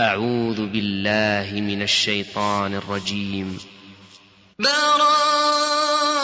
أعوذ بالله من الشيطان الرجيم. براء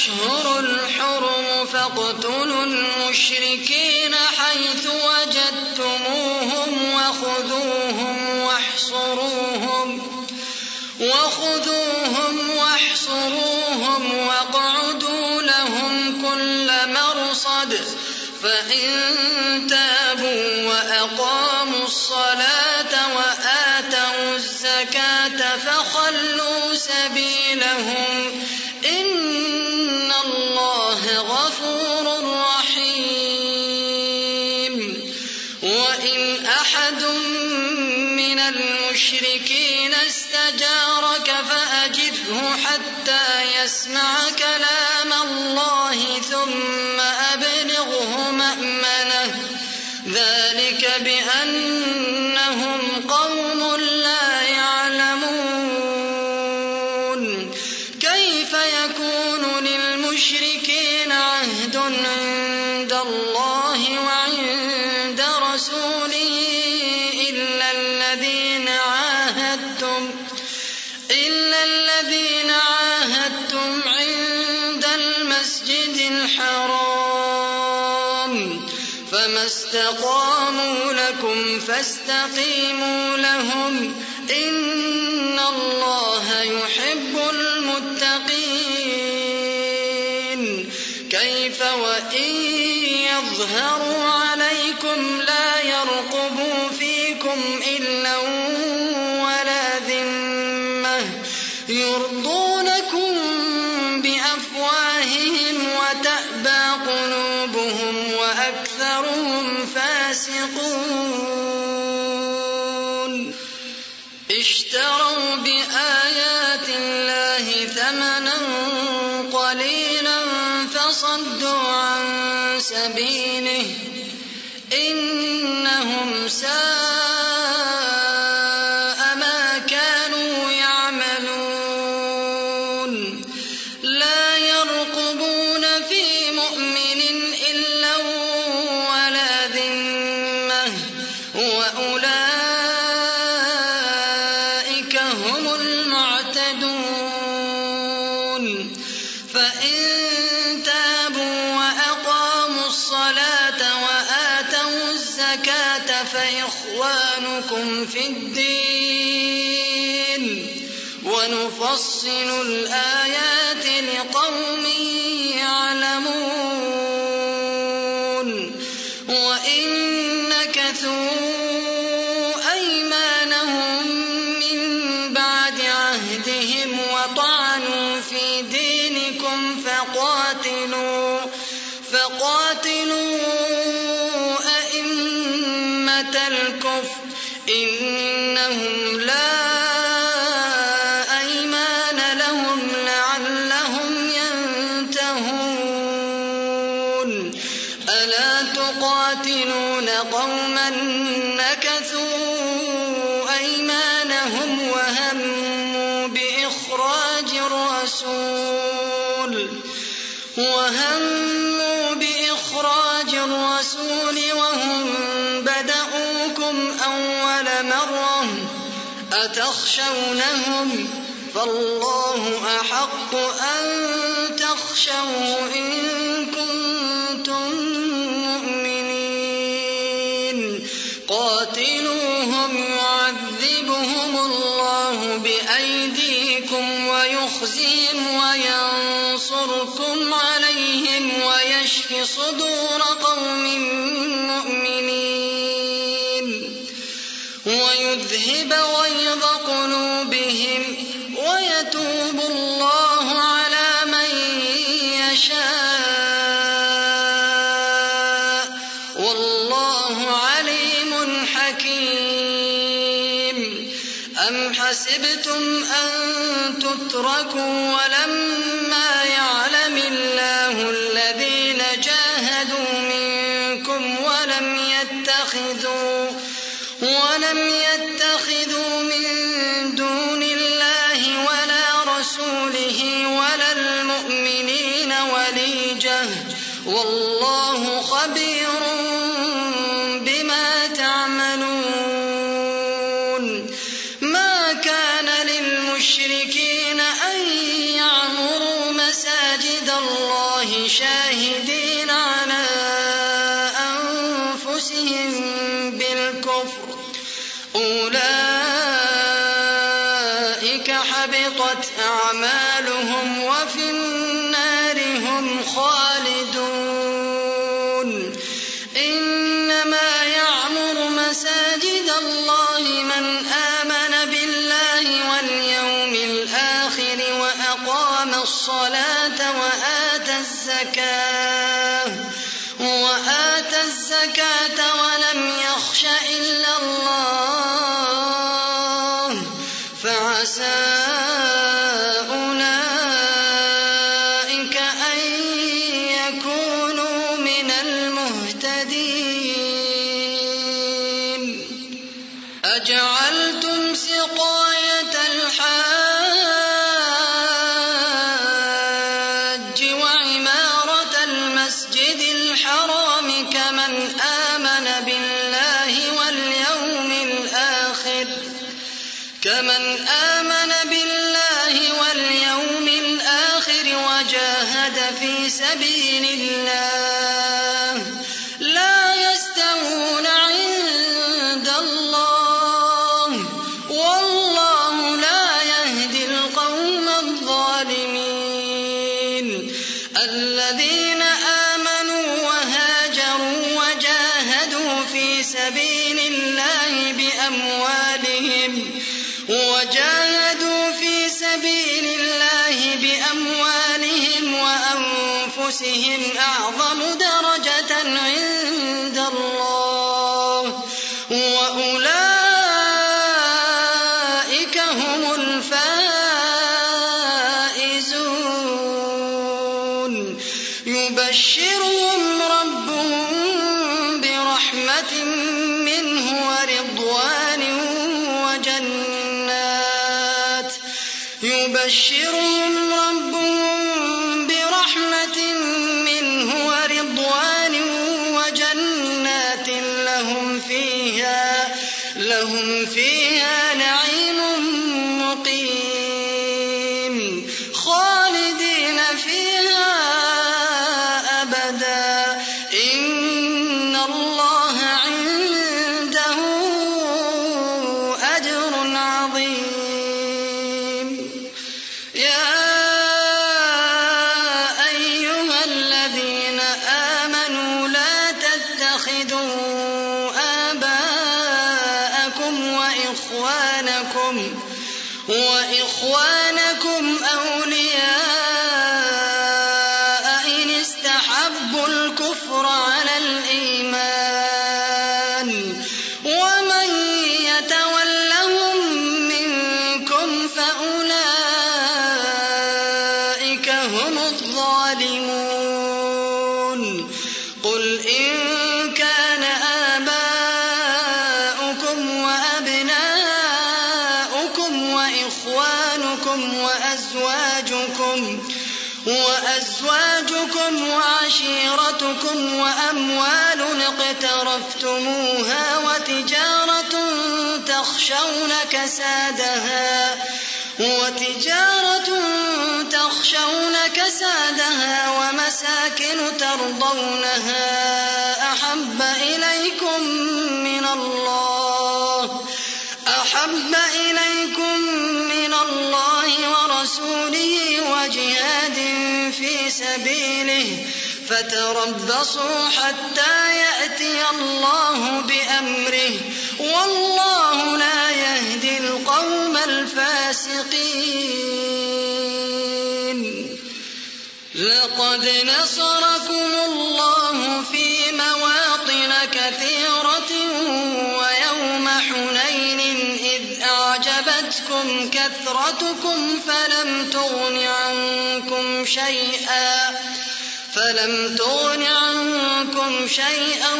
الأشهر الحرم فاقتلوا المشركين. اشتروا بأ وينصركم عليهم ويشف صدور قوم مؤمنين ويذهب غيظ قلوبهم ويتوب الله على من يشاء والله عليم حكيم أم حسبتم أن تتركوا سبحان وإخوانكم أولياء كسادها وتجارة تخشون كسادها ومساكن ترضونها أحب إليكم من الله أحب إليكم من الله ورسوله وجهاد في سبيله فتربصوا حتى يأتي الله بأمره والله لا غَرَّتْكُمْ كَثْرَتُكُمْ فَلَمْ تُغْنِ عَنكُمْ شَيْئًا فلم تغن عنكم شيئا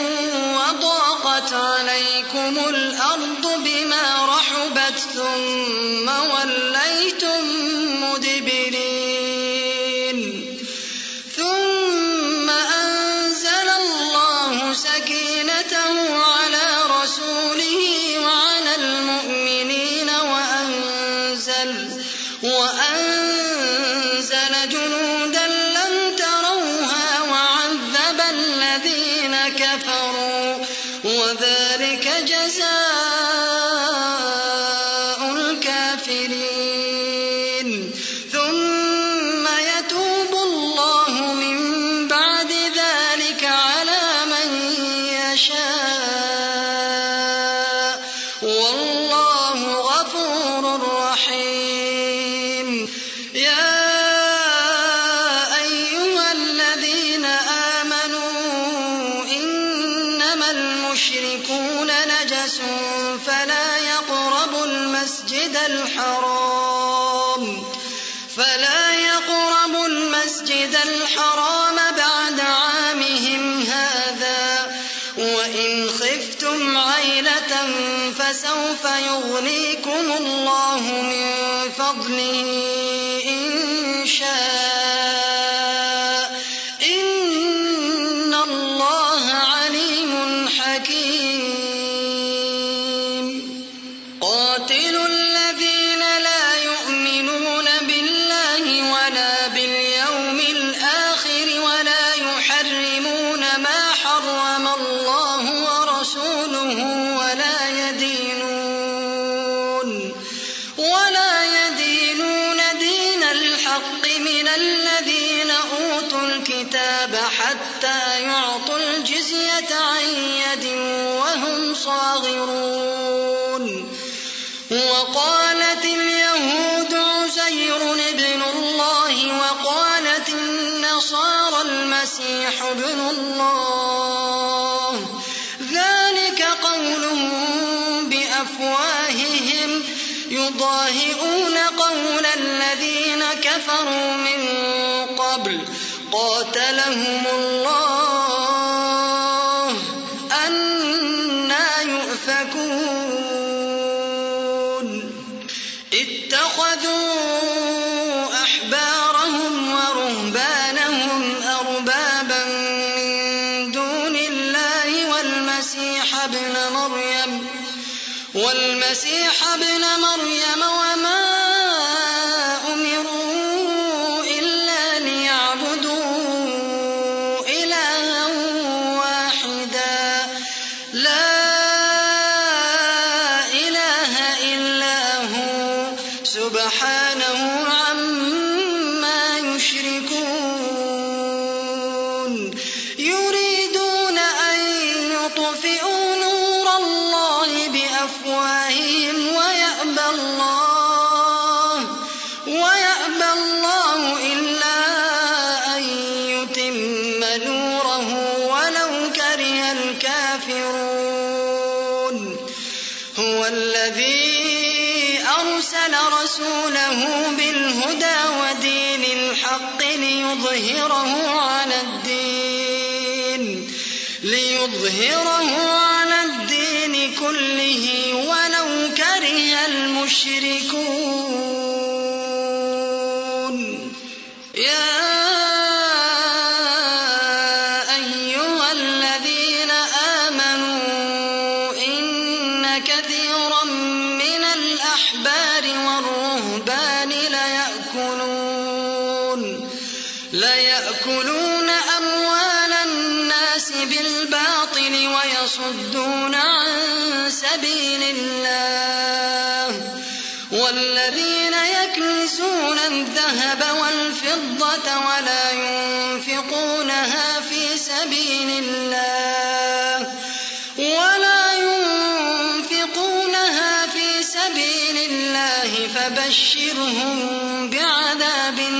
وضاقت عليكم الأرض بما رحبت ثم وليتم وأن كفروا من قبل قاتلهم الله ولا ينفقونها في سبيل الله ولا ينفقونها في سبيل الله فبشرهم بعذاب أليم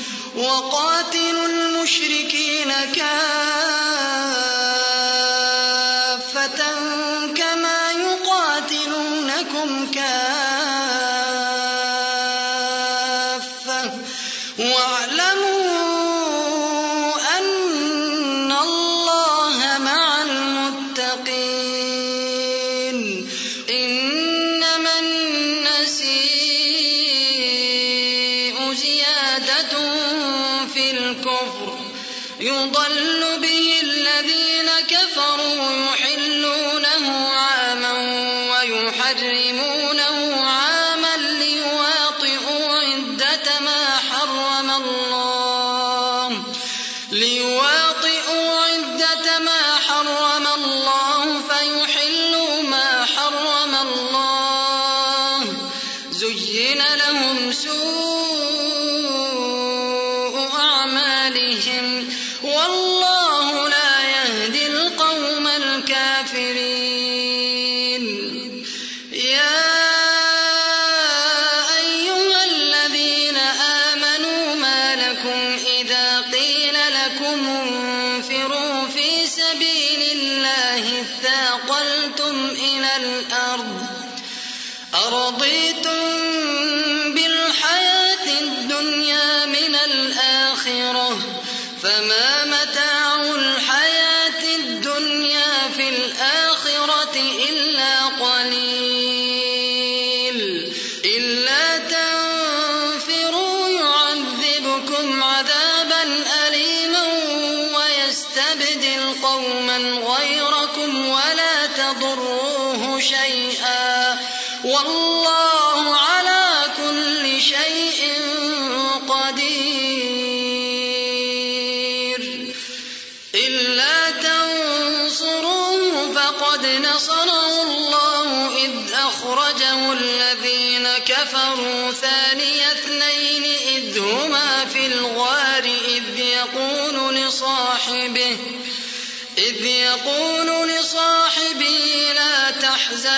وقاتلوا المشركين كافرين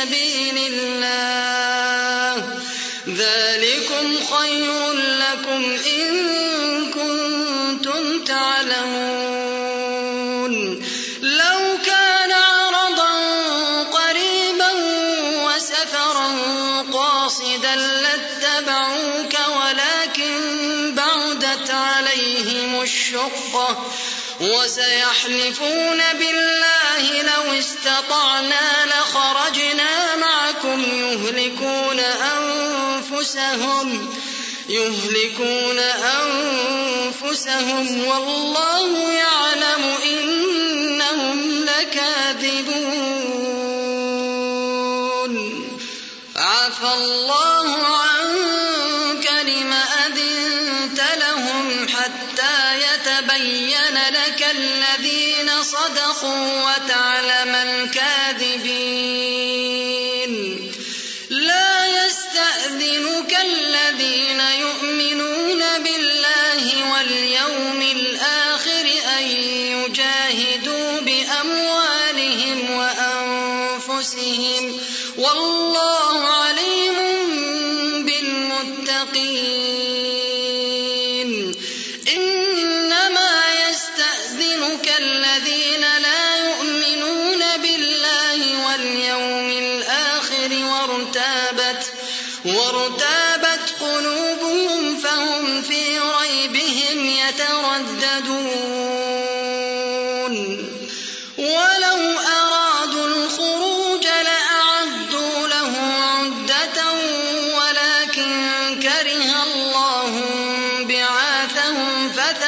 سبيل الله ذلكم خير لكم إن كنتم تعلمون. لو كان عرضا قريبا وسفرا قاصدا لاتبعوك ولكن بعدت عليهم الشقة وسيحلفون بالله لو استطعنا يهلكون أنفسهم يهلكون أنفسهم والله يعلم إنهم لكاذبون.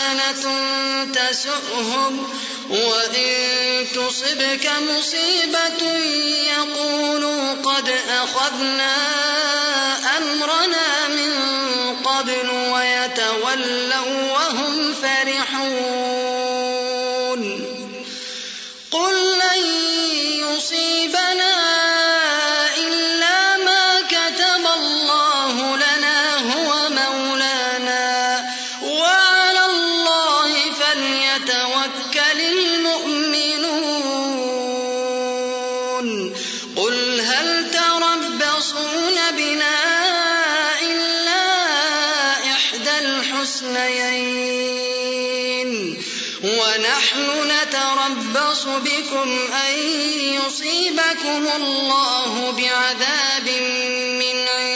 حسنة تسؤهم وإن تصبك مصيبة يقولوا قد أخذنا أمرنا من قبل ويتولوا الحسنيين ونحن نتربص بكم أن يصيبكم الله بعذاب من عندي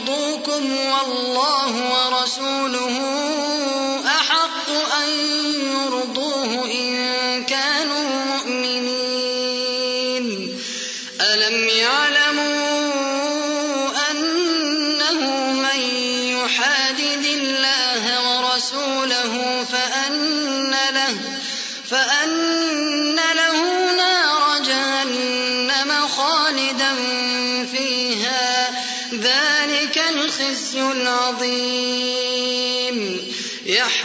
يرضوكم والله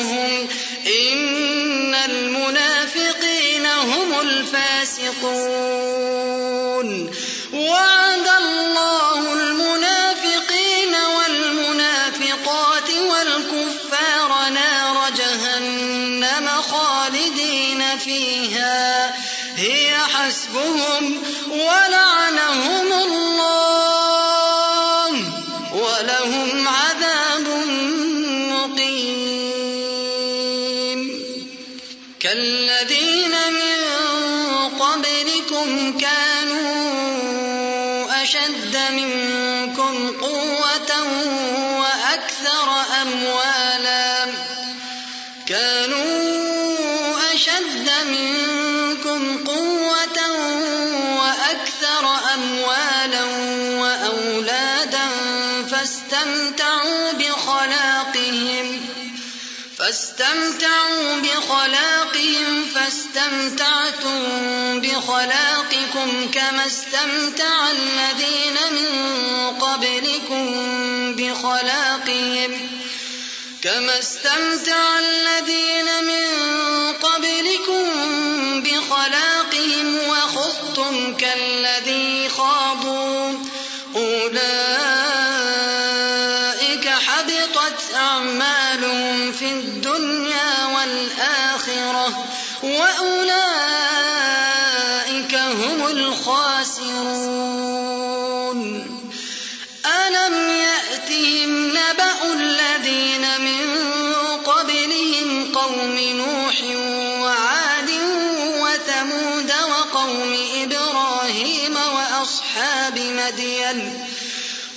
هم إن المنافقين هم الفاسقون. وعد الله المنافقين والمنافقات والكفار نار جهنم خالدين فيها. هي حسبهم فاستمتعتم بخلاقكم كما استمتع الذين من قبلكم بخلاقهم. كما استمتع الذين من قبلكم بخلاقهم وخضتم كالذي وأصحاب مدين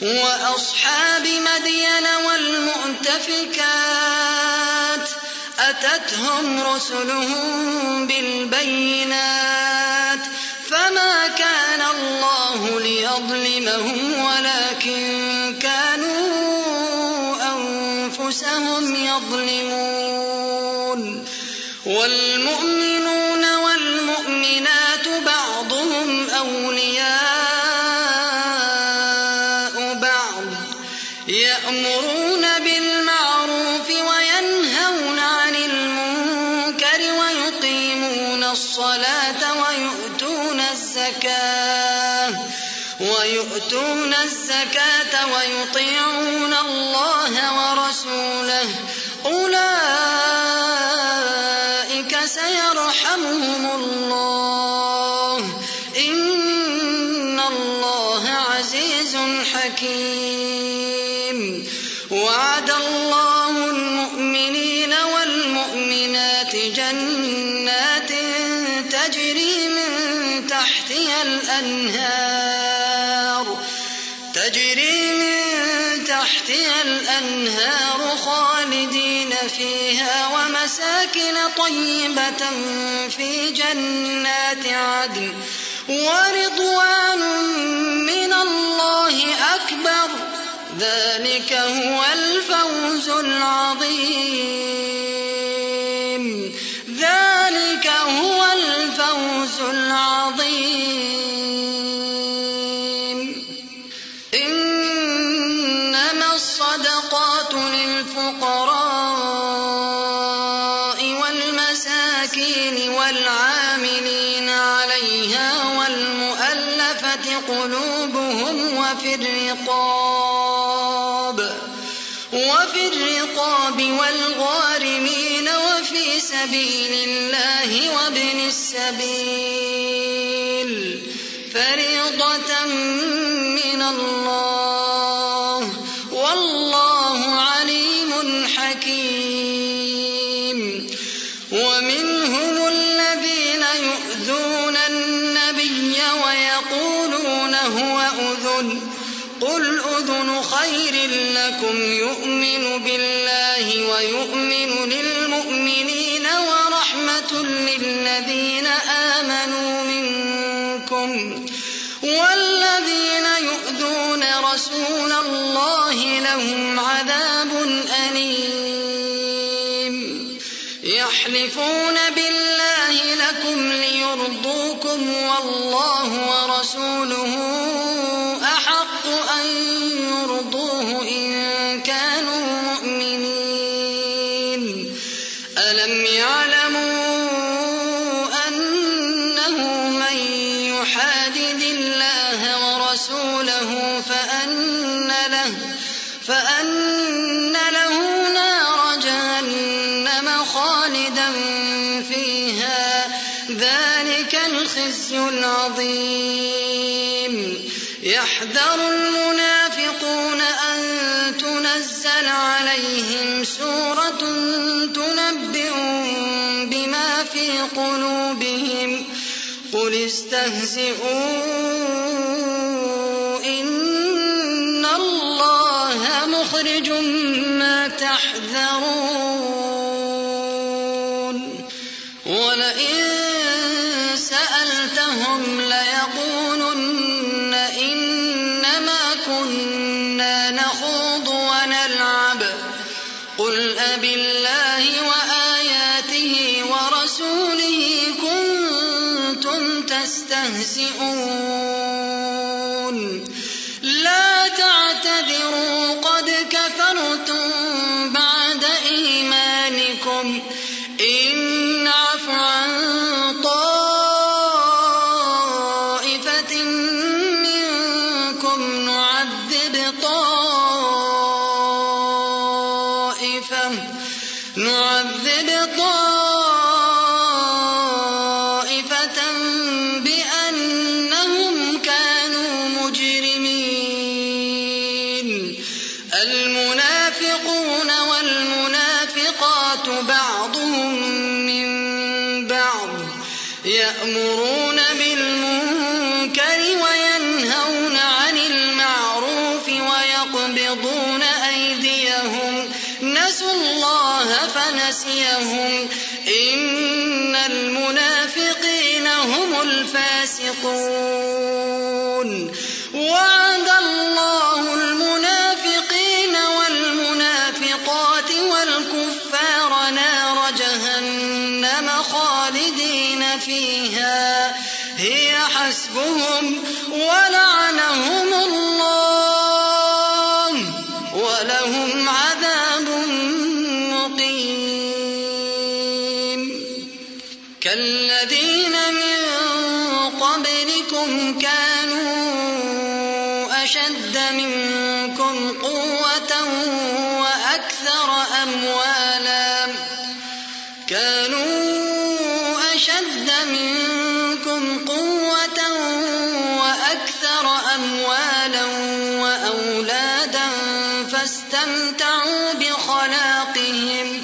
وأصحاب مدين والمؤتفكات أتتهم رسلهم بالبينات فما كان الله ليظلمهم ولكن كانوا أنفسهم يظلمون والمؤمنون والمؤمنات بعضهم أولياء فيها ومساكن طيبة في جنات عدن ورضوان من الله أكبر. ذلك هو الفوز العظيم. ذلك هو الفوز العظيم. إنما الصدقات للفقراء والمؤلفة قلوبهم وفي الرقاب وفي الرقاب والغارمين وفي سبيل الله وابن السبيل. فريضة من الله. استهزئوا إن الله مخرج ما تحذرون ولئن سألتهم ليقولن إنما كنا نخوض ونلعب قل أبالله كنتم فاستمتعوا بخلاقهم.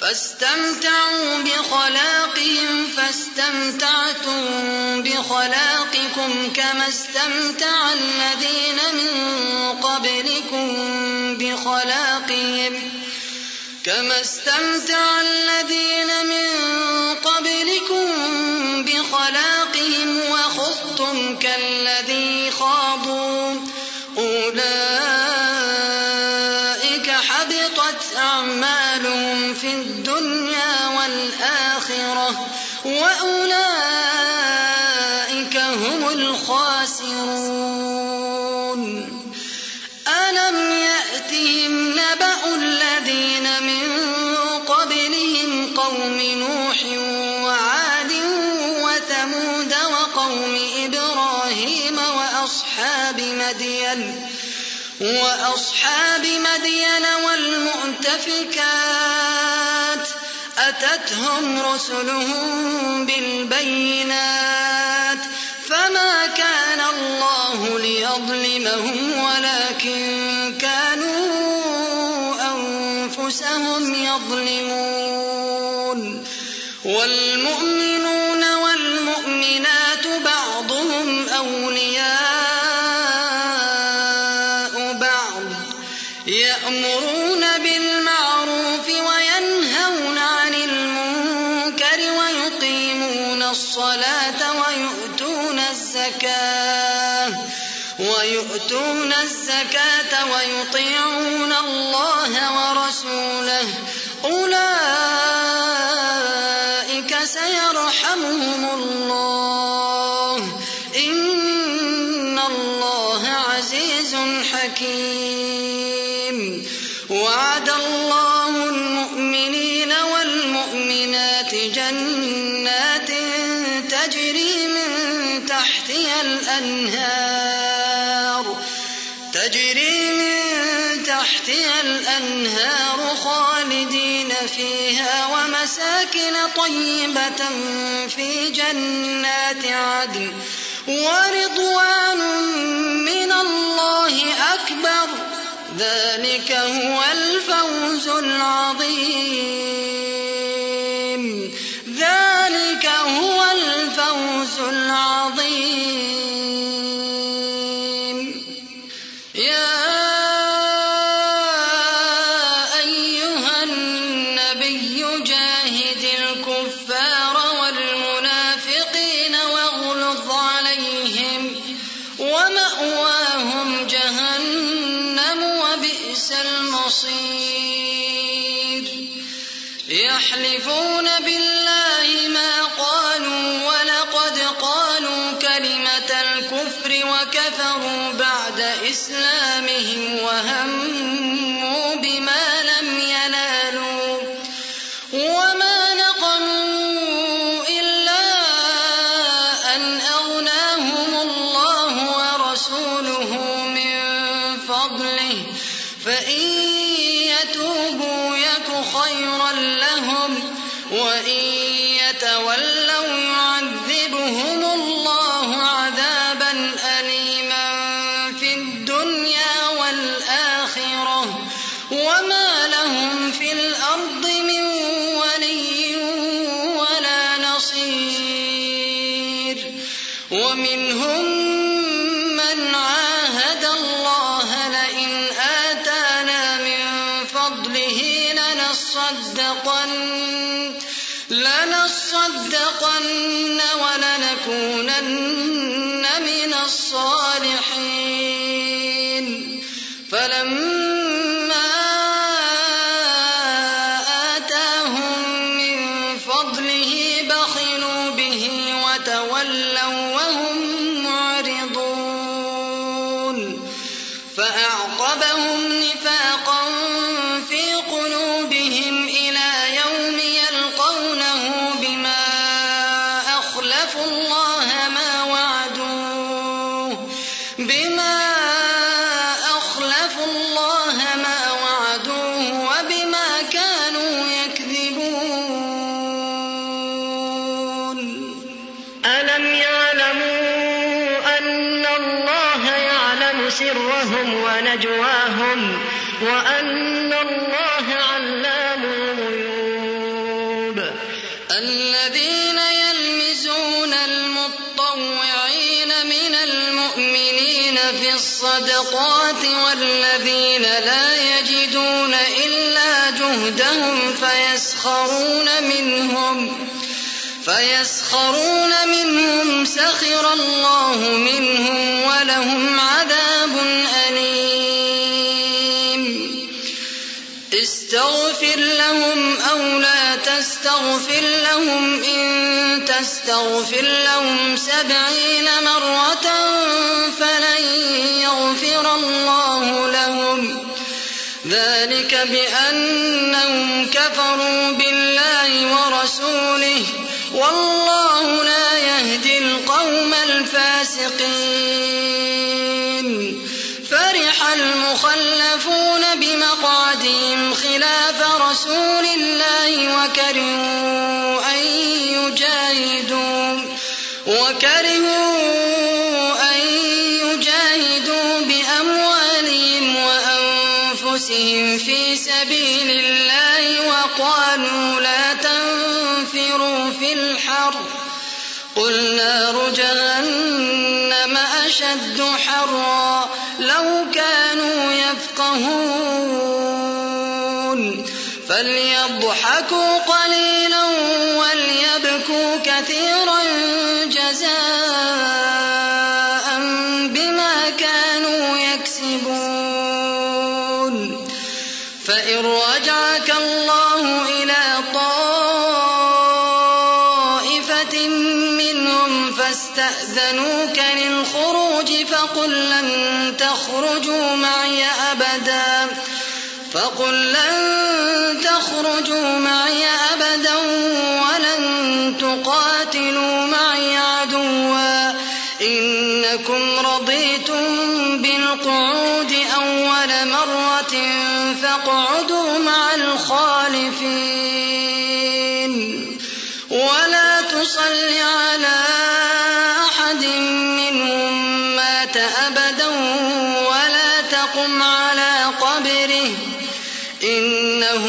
فاستمتعوا بخلاقهم فاستمتعتم بخلاقكم كما استمتع الذين من قبلكم بخلاقهم. كما استمتع الذين من قبلكم بخلاقهم وخضتم كالذي وأصحاب مدين والمؤتفكات أتتهم رسلهم بالبينات فما كان الله ليظلمهم ولكن كانوا أنفسهم يظلمون الزكاة ويطيعون الله ورسوله. أولئك سيرحمهم الله. إن الله عزيز حكيم. وعد الله المؤمنين والمؤمنات جنات تجري من تحتها الأنهار الأنهار خالدين فيها ومساكن طيبة في جنات عدن ورضوان من الله أكبر. ذلك هو الفوز العظيم. لنصدقن لنصدقن ولنكونن من الصالحين. فلما تستغفر لهم إن تستغفر لهم سبعين مرة فلن يغفر الله لهم. ذلك بأنهم كفروا بالله ورسوله. والله لا يهدي القوم الفاسقين. فرح المخلفون بمقعدهم خلاف رسوله وكرهوا أن يجاهدوا وكرهوا ضحكوا قليلا وليبكوا كثيرا تخرجوا معي أبدا ولن تقاتلوا معي عدوا. إنكم رضيتم بالقعود أول مرة فاقعدوا مع الخالفين. ولا تصل على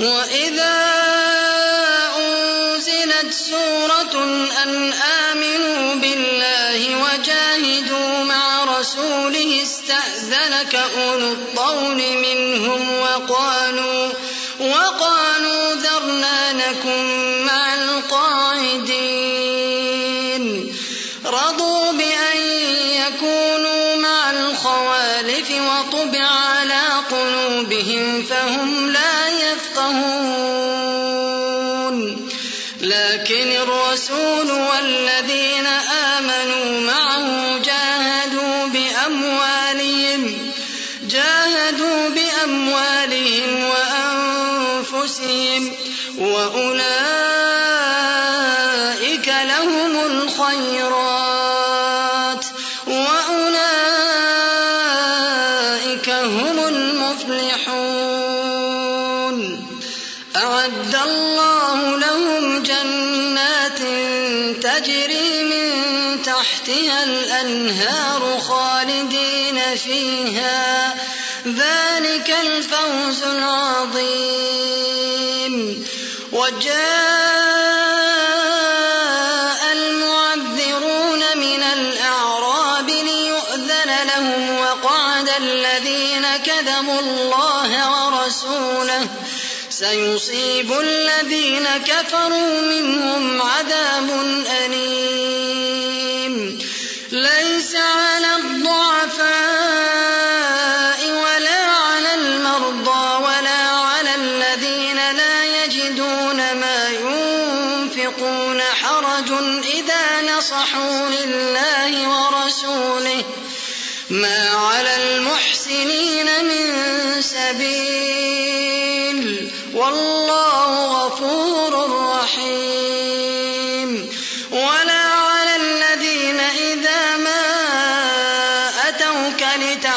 وإذا أنزلت سورة أن آمنوا بالله وجاهدوا مع رسوله استأذنك أولو الطول منهم وقالوا وقالوا ذرنا نكن وجاء المعذرون من الأعراب ليؤذن لهم وقعد الذين كذبوا الله ورسوله. سيصيب الذين كفروا منهم عذاب أليم.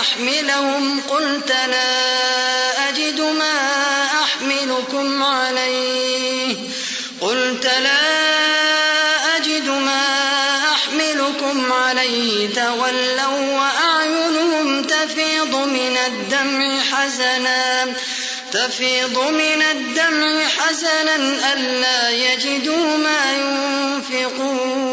لتحملهم قلت لا أجد ما أحملكم عليه. قلت لا أجد ما أحملكم عليه. تولوا وأعينهم تفيض من الدمع حزنا. تفيض من الدمع حزنا ألا يجدوا ما ينفقون.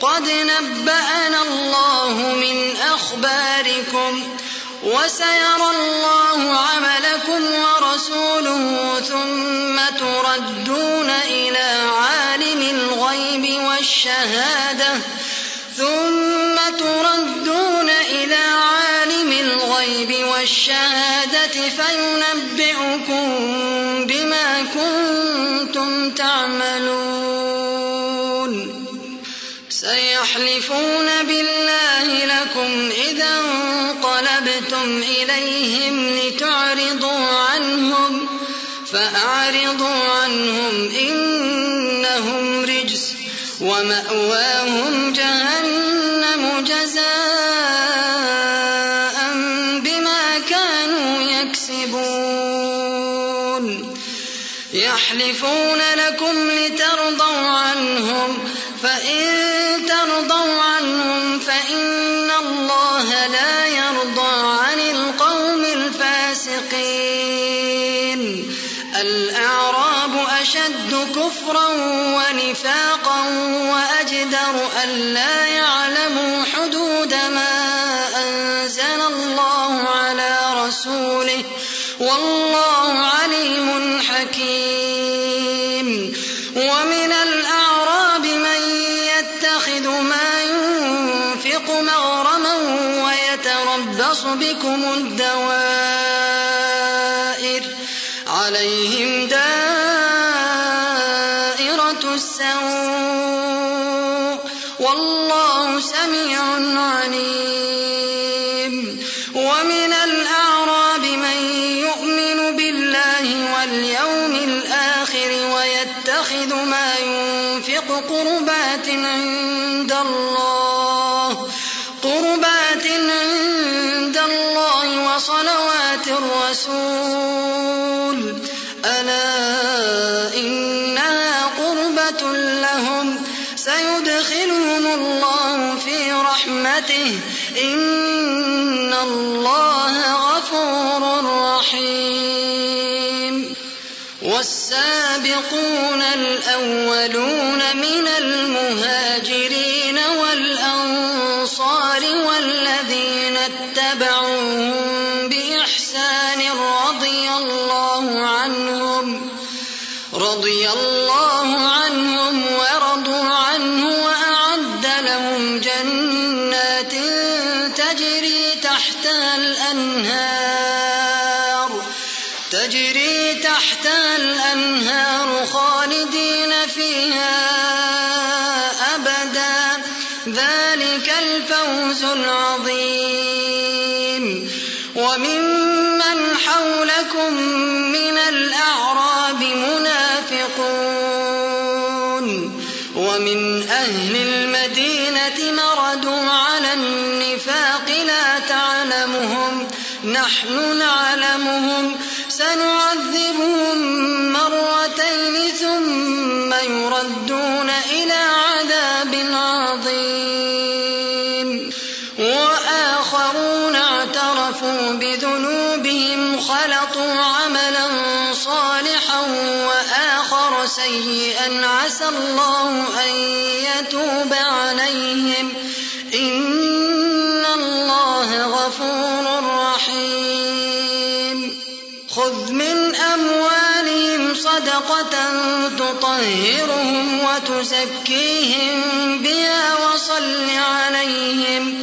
قد نبأنا الله من أخباركم وسيرى الله عملكم ورسوله ثم تردون إلى عالم الغيب والشهادة ثم تردون إلى عالم الغيب والشهادة فينبئكم بما سيحلفون بالله لكم إذا انقلبتم إليهم لتعرضوا عنهم فأعرضوا عنهم إنهم رجس ومأواهم جهنم جزاء يحلفون لكم لترضوا عنهم فإن ترضوا عنهم فإن الله لا يرضى عن القوم الفاسقين. الأعراب أشد كفرا ونفاقا وأجدر أن لا والسابقون الأولون من المهاجرين. الفوز العظيم وممن حولكم من الأعراب منافقون. ومن أهل المدينة مردوا على النفاق لا تعلمهم. نحن نعلمهم وآخر سيئا عسى الله أن يتوب عليهم. إن الله غفور رحيم. خذ من أموالهم صدقة تطهرهم وتزكيهم بها وصل عليهم.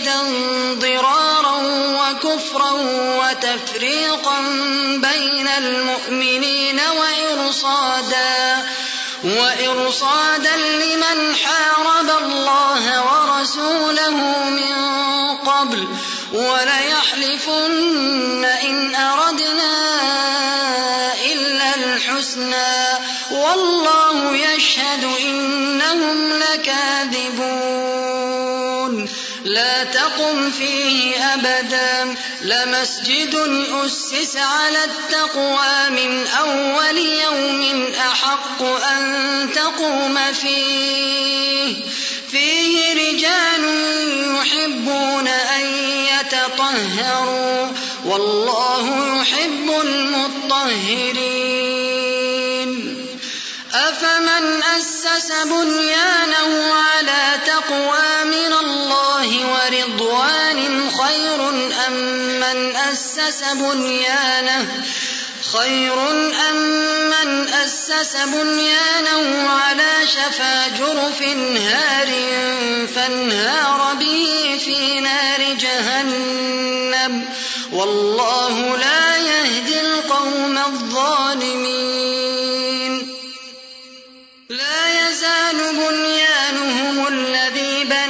مسجدا ضرارا وكفرا وتفريقا بين المؤمنين وإرصادا وإرصادا لمن حارب الله ورسوله من قبل وليحلفن إن أردنا لمسجد أسس على التقوى من أول يوم أحق أن تقوم فيه. فيه رجال يحبون أن يتطهروا والله يحب المطهرين. أفمن أسس بنيانه على تقوى أسس بنيانه خير أم من أسس بنيانه على شفا جرف هار فانهار به في نار جهنم. والله لا يهدي القوم الظالمين. لا يزال بنيانهم الذي بنوا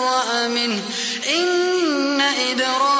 تبرأ منه إن إبراهيم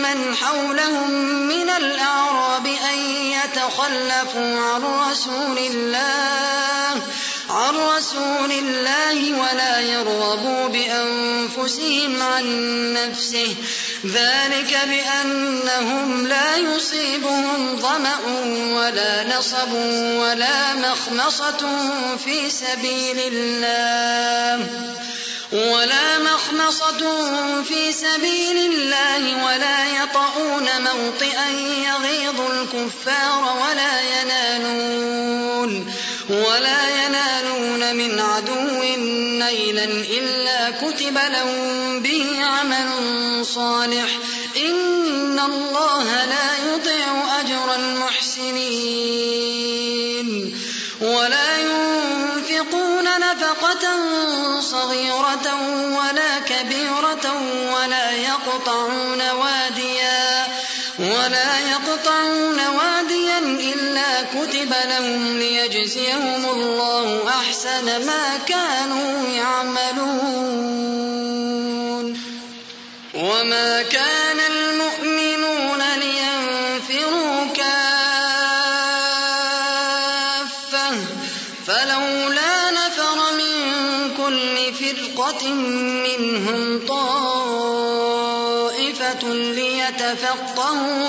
ومن حولهم من الأعراب أن يتخلفوا عن رسول الله عن رسول الله ولا يرغبوا بأنفسهم عن نفسه. ذلك بأنهم لا يصيبهم ظمأ ولا نصب ولا مخمصة في سبيل الله. ولا مخمصة في سبيل الله ولا يطؤون موطئا يغيظ الكفار ولا ينالون ولا ينالون من عدو نيلا إلا كتب لهم به عمل صالح. إن الله لا يضيع أجر المحسنين. نفقة صغيرة ولا كبيرة ولا يقطعون واديا ولا يقطعون واديا إلا كتب لهم ليجزيهم الله أحسن ما كانوا يعملون. وما كان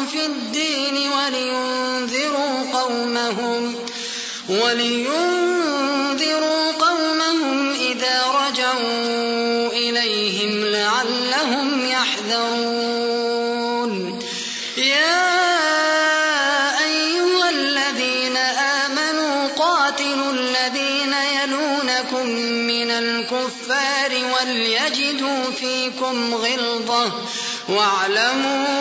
في الدين ولينذروا قومهم ولينذروا قومهم إذا رجعوا إليهم لعلهم يحذرون. يا أيها الذين آمنوا قاتلوا الذين يلونكم من الكفار وليجدوا فيكم غلظة واعلموا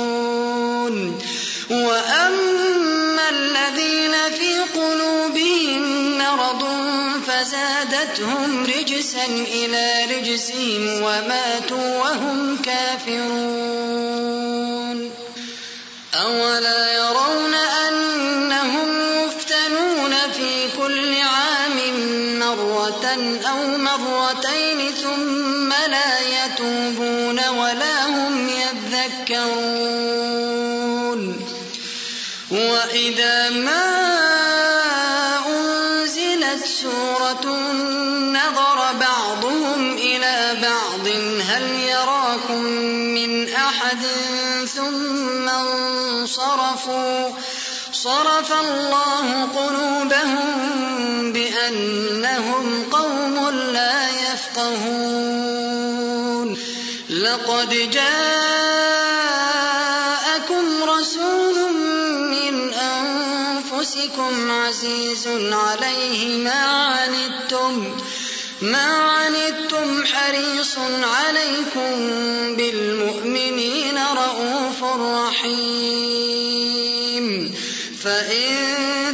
فزادتهم رجسا إلى رجسهم وماتوا وهم كافرون. عزيز عليه ما عنتم ما عنتم حريص عليكم بالمؤمنين رؤوف رحيم. فإن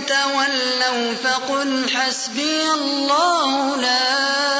تولوا فقل حسبي الله لا